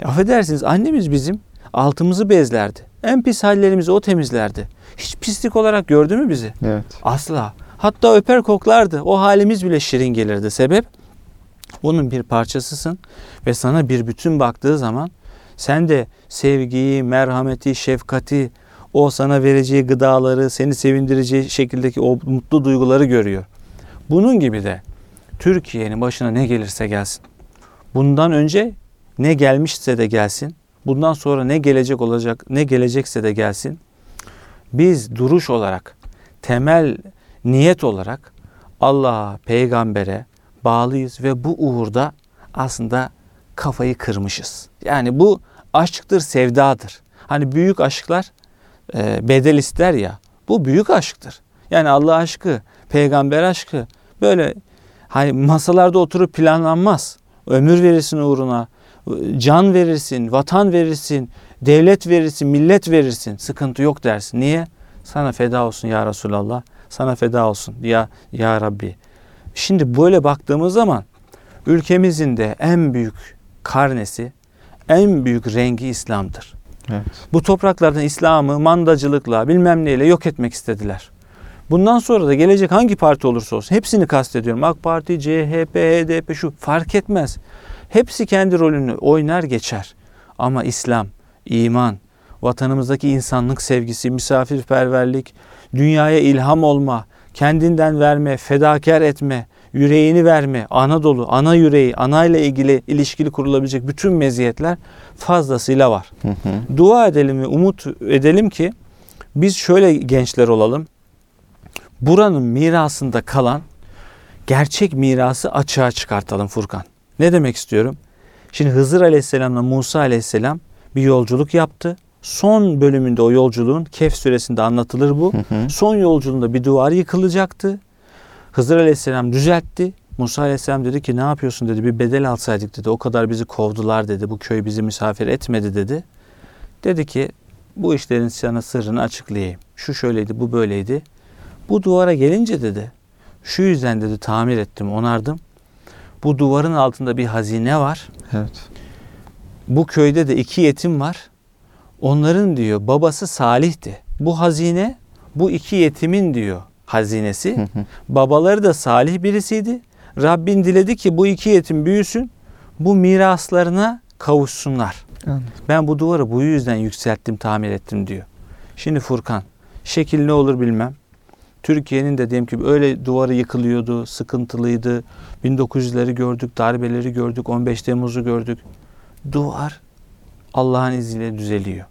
E, affedersiniz annemiz bizim altımızı bezlerdi. En pis hallerimizi o temizlerdi. Hiç pislik olarak gördü mü bizi? Evet. Asla. Hatta öper koklardı. O halimiz bile şirin gelirdi. Sebep? Bunun bir parçasısın ve sana bir bütün baktığı zaman sen de sevgiyi, merhameti, şefkati, o sana vereceği gıdaları, seni sevindireceği şekildeki o mutlu duyguları görüyor. Bunun gibi de Türkiye'nin başına ne gelirse gelsin. Bundan önce ne gelmişse de gelsin. Bundan sonra ne gelecek olacak, ne gelecekse de gelsin. Biz duruş olarak, temel niyet olarak Allah'a, peygambere bağlıyız ve bu uğurda aslında kafayı kırmışız. Yani bu aşktır, sevdadır. Hani büyük aşklar e, bedel ister ya. Bu büyük aşktır. Yani Allah aşkı, peygamber aşkı böyle hani masalarda oturup planlanmaz. Ömür verirsin uğruna, can verirsin, vatan verirsin, devlet verirsin, millet verirsin. Sıkıntı yok dersin. Niye? Sana feda olsun ya Resulallah. Sana feda olsun ya ya Rabbi. Şimdi böyle baktığımız zaman ülkemizin de en büyük karnesi, en büyük rengi İslam'dır. Evet. Bu topraklardan İslam'ı mandacılıkla bilmem neyle yok etmek istediler. Bundan sonra da gelecek hangi parti olursa olsun hepsini kastediyorum. AK Parti, CHP, HDP şu fark etmez. Hepsi kendi rolünü oynar geçer. Ama İslam, iman, vatanımızdaki insanlık sevgisi, misafirperverlik, dünyaya ilham olma, kendinden verme, fedakar etme, yüreğini verme, Anadolu, ana yüreği, ana ile ilgili ilişkili kurulabilecek bütün meziyetler fazlasıyla var. Hı hı. Dua edelim ve umut edelim ki biz şöyle gençler olalım. Buranın mirasında kalan gerçek mirası açığa çıkartalım Furkan. Ne demek istiyorum? Şimdi Hızır Aleyhisselam'la Musa Aleyhisselam bir yolculuk yaptı. Son bölümünde o yolculuğun Kehf suresinde anlatılır bu. Hı hı. Son yolculuğunda bir duvar yıkılacaktı. Hızır Aleyhisselam düzeltti. Musa Aleyhisselam dedi ki ne yapıyorsun dedi bir bedel alsaydık dedi. O kadar bizi kovdular dedi. Bu köy bizi misafir etmedi dedi. Dedi ki bu işlerin sana sırrını açıklayayım. Şu şöyleydi bu böyleydi. Bu duvara gelince dedi Şu yüzden dedi tamir ettim, onardım. Bu duvarın altında bir hazine var. Evet. Bu köyde de iki yetim var. Onların diyor babası Salih'ti. Bu hazine bu iki yetimin diyor hazinesi. Babaları da salih birisiydi. Rabbin diledi ki bu iki yetim büyüsün. Bu miraslarına kavuşsunlar. Ben bu duvarı bu yüzden yükselttim, tamir ettim diyor. Şimdi Furkan, şekil ne olur bilmem. Türkiye'nin de diyelim öyle duvarı yıkılıyordu, sıkıntılıydı. 1900'leri gördük, darbeleri gördük, 15 Temmuz'u gördük. Duvar Allah'ın izniyle düzeliyor.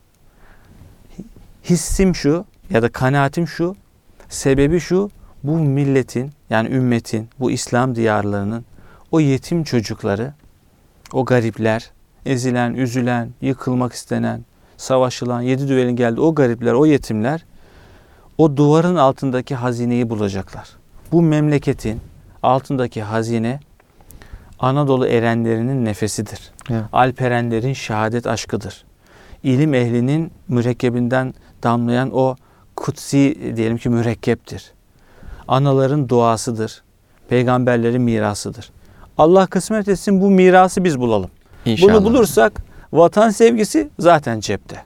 Hissim şu ya da kanaatim şu, sebebi şu, bu milletin yani ümmetin, bu İslam diyarlarının o yetim çocukları, o garipler, ezilen, üzülen, yıkılmak istenen, savaşılan, yedi düelin geldi o garipler, o yetimler o duvarın altındaki hazineyi bulacaklar. Bu memleketin altındaki hazine Anadolu erenlerinin nefesidir. Evet. Alperenlerin şehadet aşkıdır. İlim ehlinin mürekkebinden damlayan o kutsi diyelim ki mürekkeptir. Anaların duasıdır. Peygamberlerin mirasıdır. Allah kısmet etsin bu mirası biz bulalım. İnşallah. Bunu bulursak vatan sevgisi zaten cepte.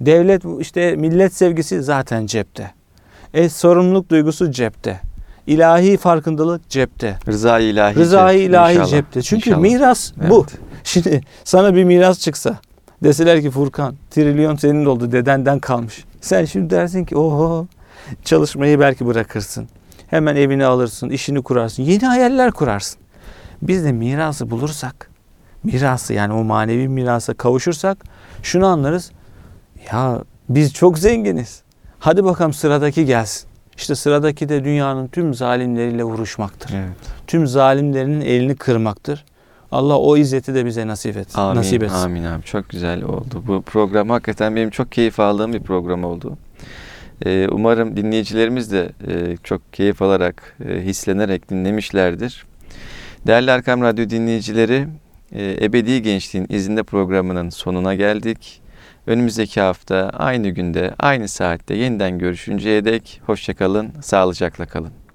Devlet işte millet sevgisi zaten cepte. E sorumluluk duygusu cepte. İlahi farkındalık cepte. Rıza ilahi. Cep- ilahi inşallah. cepte. Çünkü İnşallah. miras bu. Evet. Şimdi sana bir miras çıksa deseler ki Furkan trilyon senin oldu dedenden kalmış. Sen şimdi dersin ki oho çalışmayı belki bırakırsın. Hemen evini alırsın, işini kurarsın. Yeni hayaller kurarsın. Biz de mirası bulursak, mirası yani o manevi mirasa kavuşursak şunu anlarız. Ya biz çok zenginiz. Hadi bakalım sıradaki gelsin. İşte sıradaki de dünyanın tüm zalimleriyle vuruşmaktır. Evet. Tüm zalimlerinin elini kırmaktır. Allah o izzeti de bize nasip etsin. Amin, nasip etsin. amin abi. Çok güzel oldu. Bu program hakikaten benim çok keyif aldığım bir program oldu. Ee, umarım dinleyicilerimiz de e, çok keyif alarak, e, hislenerek dinlemişlerdir. Değerli Erkam Radyo dinleyicileri, e, Ebedi Gençliğin izinde programının sonuna geldik. Önümüzdeki hafta aynı günde, aynı saatte yeniden görüşünceye dek hoşçakalın, sağlıcakla kalın.